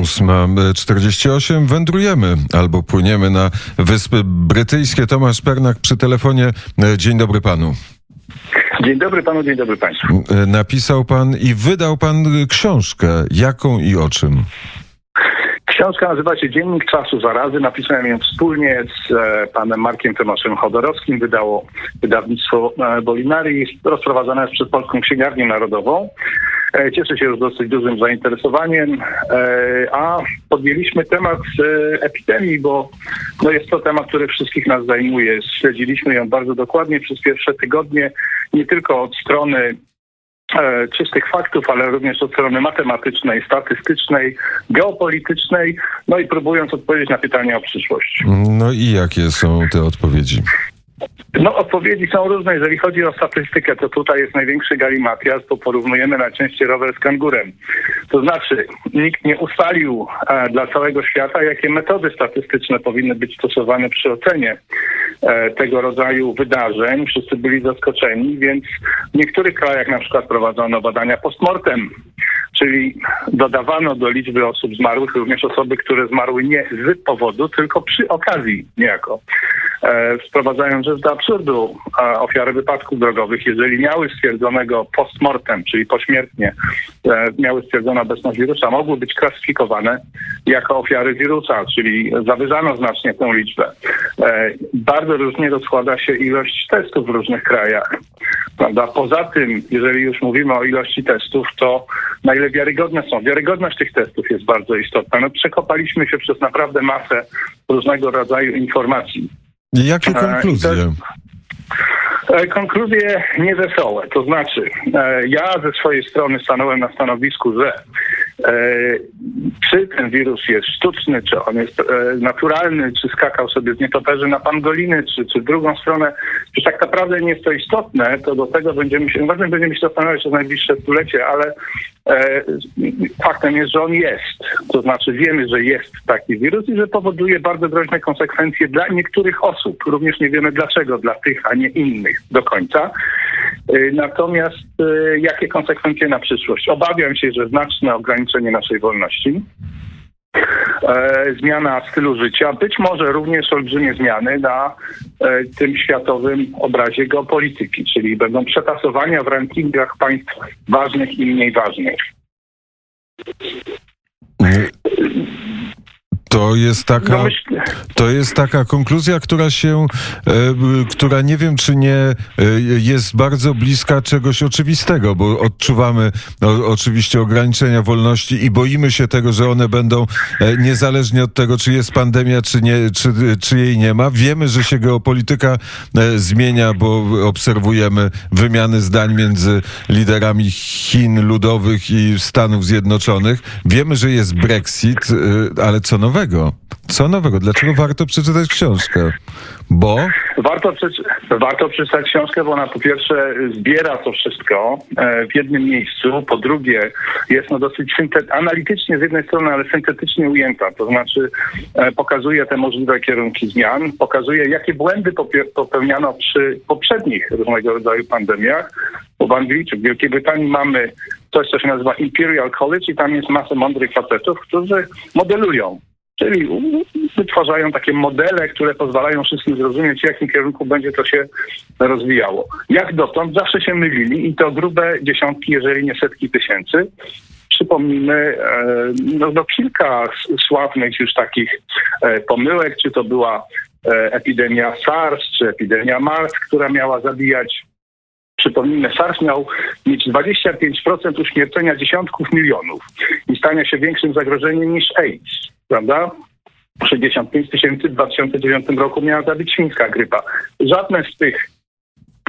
8.48 wędrujemy albo płyniemy na Wyspy Brytyjskie. Tomasz Pernak przy telefonie. Dzień dobry panu. Dzień dobry panu, dzień dobry państwu. Napisał pan i wydał pan książkę. Jaką i o czym? Książka nazywa się Dziennik Czasu Zarazy. Napisałem ją wspólnie z e, panem Markiem Tomaszem Chodorowskim. Wydało wydawnictwo e, Bolinari. Rozprowadzone jest przez Polską Księgarnię Narodową. E, cieszę się już dosyć dużym zainteresowaniem, e, a podjęliśmy temat e, epidemii, bo no jest to temat, który wszystkich nas zajmuje. Śledziliśmy ją bardzo dokładnie przez pierwsze tygodnie, nie tylko od strony czystych faktów, ale również od strony matematycznej, statystycznej, geopolitycznej, no i próbując odpowiedzieć na pytania o przyszłość. No i jakie są te odpowiedzi? No odpowiedzi są różne. Jeżeli chodzi o statystykę, to tutaj jest największy galimatias, bo porównujemy najczęściej rower z kangurem. To znaczy, nikt nie ustalił e, dla całego świata, jakie metody statystyczne powinny być stosowane przy ocenie e, tego rodzaju wydarzeń. Wszyscy byli zaskoczeni, więc w niektórych krajach na przykład prowadzono badania postmortem, czyli dodawano do liczby osób zmarłych również osoby, które zmarły nie z powodu, tylko przy okazji niejako. E, sprowadzając rzecz do absurdu ofiary wypadków drogowych, jeżeli miały stwierdzonego postmortem, czyli pośmiertnie, e, miały stwierdzoną obecność wirusa, mogły być klasyfikowane jako ofiary wirusa, czyli zawyżano znacznie tę liczbę. E, bardzo różnie rozkłada się ilość testów w różnych krajach. Prawda? Poza tym, jeżeli już mówimy o ilości testów, to na wiarygodne są. Wiarygodność tych testów jest bardzo istotna. No, przekopaliśmy się przez naprawdę masę różnego rodzaju informacji. Jakie konkluzje? E, konkluzje niewesołe. To znaczy, e, ja ze swojej strony stanąłem na stanowisku, że czy ten wirus jest sztuczny, czy on jest naturalny, czy skakał sobie z nietoperzy na pangoliny, czy, czy w drugą stronę, czy tak naprawdę nie jest to istotne, to do tego będziemy się, ważne będziemy się zastanawiać przez najbliższe stulecie, ale E, faktem jest, że on jest. To znaczy wiemy, że jest taki wirus i że powoduje bardzo groźne konsekwencje dla niektórych osób. Również nie wiemy dlaczego dla tych, a nie innych do końca. E, natomiast e, jakie konsekwencje na przyszłość? Obawiam się, że znaczne ograniczenie naszej wolności zmiana stylu życia, być może również olbrzymie zmiany na tym światowym obrazie geopolityki, czyli będą przetasowania w rankingach państw ważnych i mniej ważnych. To jest taka, no to jest taka konkluzja, która się, e, która nie wiem, czy nie e, jest bardzo bliska czegoś oczywistego, bo odczuwamy no, oczywiście ograniczenia wolności i boimy się tego, że one będą e, niezależnie od tego, czy jest pandemia, czy, nie, czy, czy jej nie ma. Wiemy, że się geopolityka zmienia, bo obserwujemy wymiany zdań między liderami Chin Ludowych i Stanów Zjednoczonych. Wiemy, że jest Brexit, ale co nowego? Nowego? Co nowego? Dlaczego warto przeczytać książkę? Bo? Warto, warto przeczytać książkę, bo ona po pierwsze zbiera to wszystko e, w jednym miejscu, po drugie jest no dosyć analitycznie z jednej strony, ale syntetycznie ujęta, to znaczy e, pokazuje te możliwe kierunki zmian, pokazuje jakie błędy popełniano przy poprzednich różnego rodzaju pandemiach, bo w Anglii czy w Wielkiej Brytanii mamy coś, co się nazywa Imperial College i tam jest masę mądrych facetów, którzy modelują Czyli wytwarzają takie modele, które pozwalają wszystkim zrozumieć, w jakim kierunku będzie to się rozwijało. Jak dotąd zawsze się mylili i to grube dziesiątki, jeżeli nie setki tysięcy. Przypomnijmy e, no, no kilka sławnych już takich e, pomyłek, czy to była e, epidemia SARS, czy epidemia MARS, która miała zabijać Przypomnijmy, SARS miał mieć 25% uśmiercenia dziesiątków milionów stania się większym zagrożeniem niż AIDS prawda? 65 tysięcy w 2009 roku miała zabić świńska grypa. Żadne z tych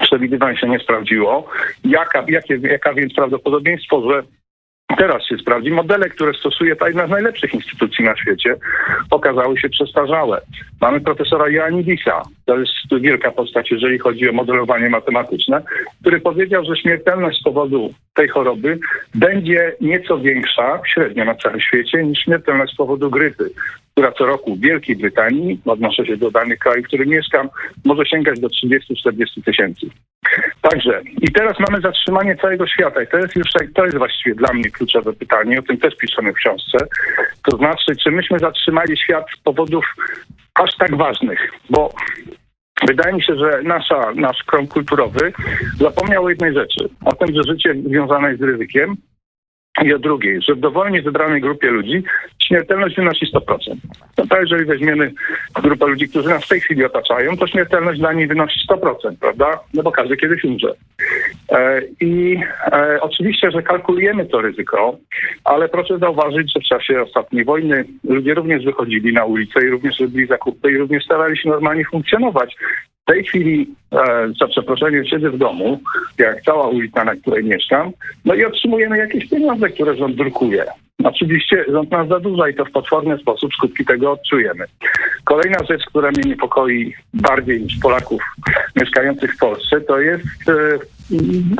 przewidywań się nie sprawdziło. Jaka, jakie, jaka więc prawdopodobieństwo, że teraz się sprawdzi. Modele, które stosuje ta jedna z najlepszych instytucji na świecie, okazały się przestarzałe. Mamy profesora Ioannidisa, to jest wielka postać, jeżeli chodzi o modelowanie matematyczne, który powiedział, że śmiertelność z powodu tej choroby będzie nieco większa średnio na całym świecie niż śmiertelność z powodu grypy. która co roku w Wielkiej Brytanii, odnoszę się do danych kraju, w którym mieszkam, może sięgać do 30-40 tysięcy. Także i teraz mamy zatrzymanie całego świata i to jest już to jest właściwie dla mnie kluczowe pytanie, o tym też piszemy w książce. To znaczy, czy myśmy zatrzymali świat z powodów aż tak ważnych, bo Wydaje mi się, że nasza, nasz krąg kulturowy zapomniał o jednej rzeczy. O tym, że życie związane jest z ryzykiem, i o drugiej, że w dowolnie wybranej grupie ludzi śmiertelność wynosi 100%. No to jeżeli weźmiemy grupę ludzi, którzy nas w tej chwili otaczają, to śmiertelność dla nich wynosi 100%, prawda? No bo każdy kiedyś umrze. E, I e, oczywiście, że kalkulujemy to ryzyko, ale proszę zauważyć, że w czasie ostatniej wojny ludzie również wychodzili na ulicę i również robili zakupy i również starali się normalnie funkcjonować. W tej chwili, e, za przeproszeniem, siedzę w domu, jak cała ulica, na której mieszkam, no i otrzymujemy jakieś pieniądze, które rząd drukuje. Oczywiście rząd nas zadłuża i to w potworny sposób skutki tego odczujemy. Kolejna rzecz, która mnie niepokoi bardziej niż Polaków mieszkających w Polsce, to jest e,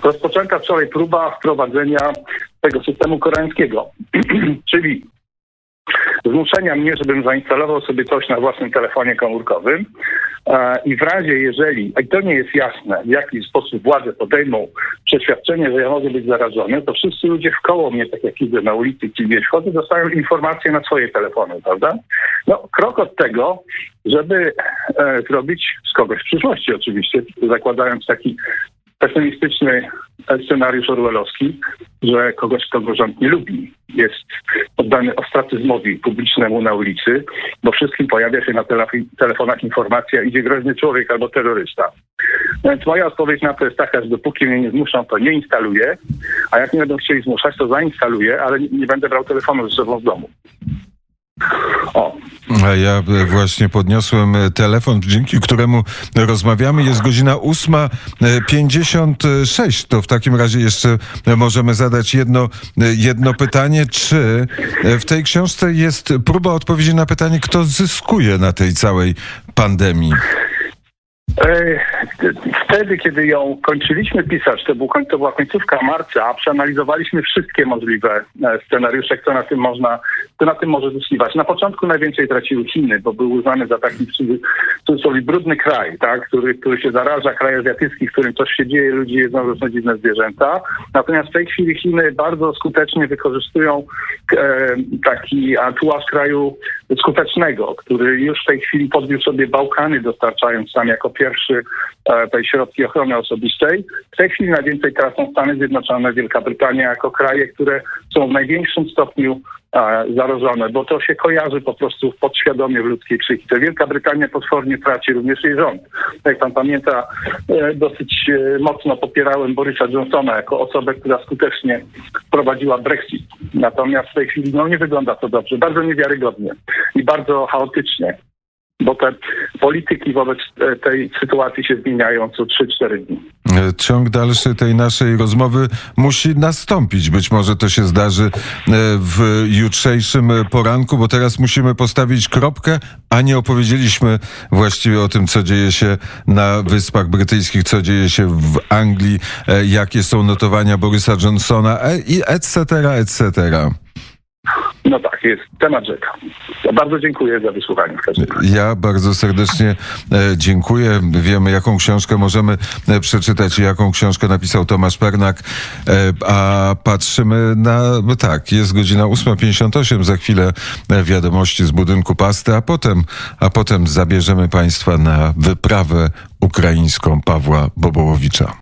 rozpoczęta wczoraj próba wprowadzenia tego systemu koreańskiego, czyli zmuszenia mnie, żebym zainstalował sobie coś na własnym telefonie komórkowym e, i w razie, jeżeli, i to nie jest jasne, w jaki sposób władze podejmą przeświadczenie, że ja mogę być zarażony, to wszyscy ludzie w mnie, tak jak idę na ulicy czy gdzieś chodzę, dostają informacje na swoje telefony, prawda? No, krok od tego, żeby e, zrobić z kogoś w przyszłości oczywiście, zakładając taki pesymistyczny scenariusz orwellowski, że kogoś, kogo rząd nie lubi, jest poddany ostracyzmowi publicznemu na ulicy, bo wszystkim pojawia się na telefonach informacja, idzie groźny człowiek albo terrorysta. Więc moja odpowiedź na to jest taka, że dopóki mnie nie zmuszą, to nie instaluję, a jak nie będą chcieli zmuszać, to zainstaluję, ale nie będę brał telefonu ze sobą w domu. O. A ja właśnie podniosłem telefon, dzięki któremu rozmawiamy. Jest godzina 8.56. To w takim razie jeszcze możemy zadać jedno, jedno pytanie. Czy w tej książce jest próba odpowiedzi na pytanie, kto zyskuje na tej całej pandemii? Wtedy, kiedy ją kończyliśmy pisać, to, był, to była końcówka marca, przeanalizowaliśmy wszystkie możliwe e, scenariusze, co na tym można, co na tym może zyskiwać. Na początku najwięcej traciły Chiny, bo był uznany za taki w cudzysłowie brudny kraj, tak, który, który się zaraża, kraj azjatycki, w którym coś się dzieje, ludzie jedzą różne dziwne zwierzęta. Natomiast w tej chwili Chiny bardzo skutecznie wykorzystują e, taki tułaż kraju skutecznego, który już w tej chwili podbił sobie Bałkany, dostarczając tam jako pierwszy e, tej środki ochrony osobistej. W tej chwili najwięcej tracą Stany Zjednoczone, Wielka Brytania jako kraje, które są w największym stopniu zarażone, bo to się kojarzy po prostu podświadomie w ludzkiej psychice. Wielka Brytania potwornie traci również jej rząd. Jak pan pamięta, e, dosyć mocno popierałem Borysa Johnsona jako osobę, która skutecznie prowadziła Brexit. Natomiast w tej chwili no, nie wygląda to dobrze, bardzo niewiarygodnie i bardzo chaotycznie bo te polityki wobec e, tej sytuacji się zmieniają co 3-4 dni. E, ciąg dalszy tej naszej rozmowy musi nastąpić. Być może to się zdarzy e, w jutrzejszym poranku, bo teraz musimy postawić kropkę, a nie opowiedzieliśmy właściwie o tym, co dzieje się na Wyspach Brytyjskich, co dzieje się w Anglii, jakie są notowania Borysa Johnsona etc., etc. No tak, jest temat rzeka. Bardzo dziękuję za wysłuchanie. Ja bardzo serdecznie e, dziękuję. Wiemy, jaką książkę możemy e, przeczytać i jaką książkę napisał Tomasz Pernak. E, a patrzymy na, no tak, jest godzina 8.58, za chwilę wiadomości z budynku pasty, a potem, a potem zabierzemy Państwa na wyprawę ukraińską Pawła Bobołowicza.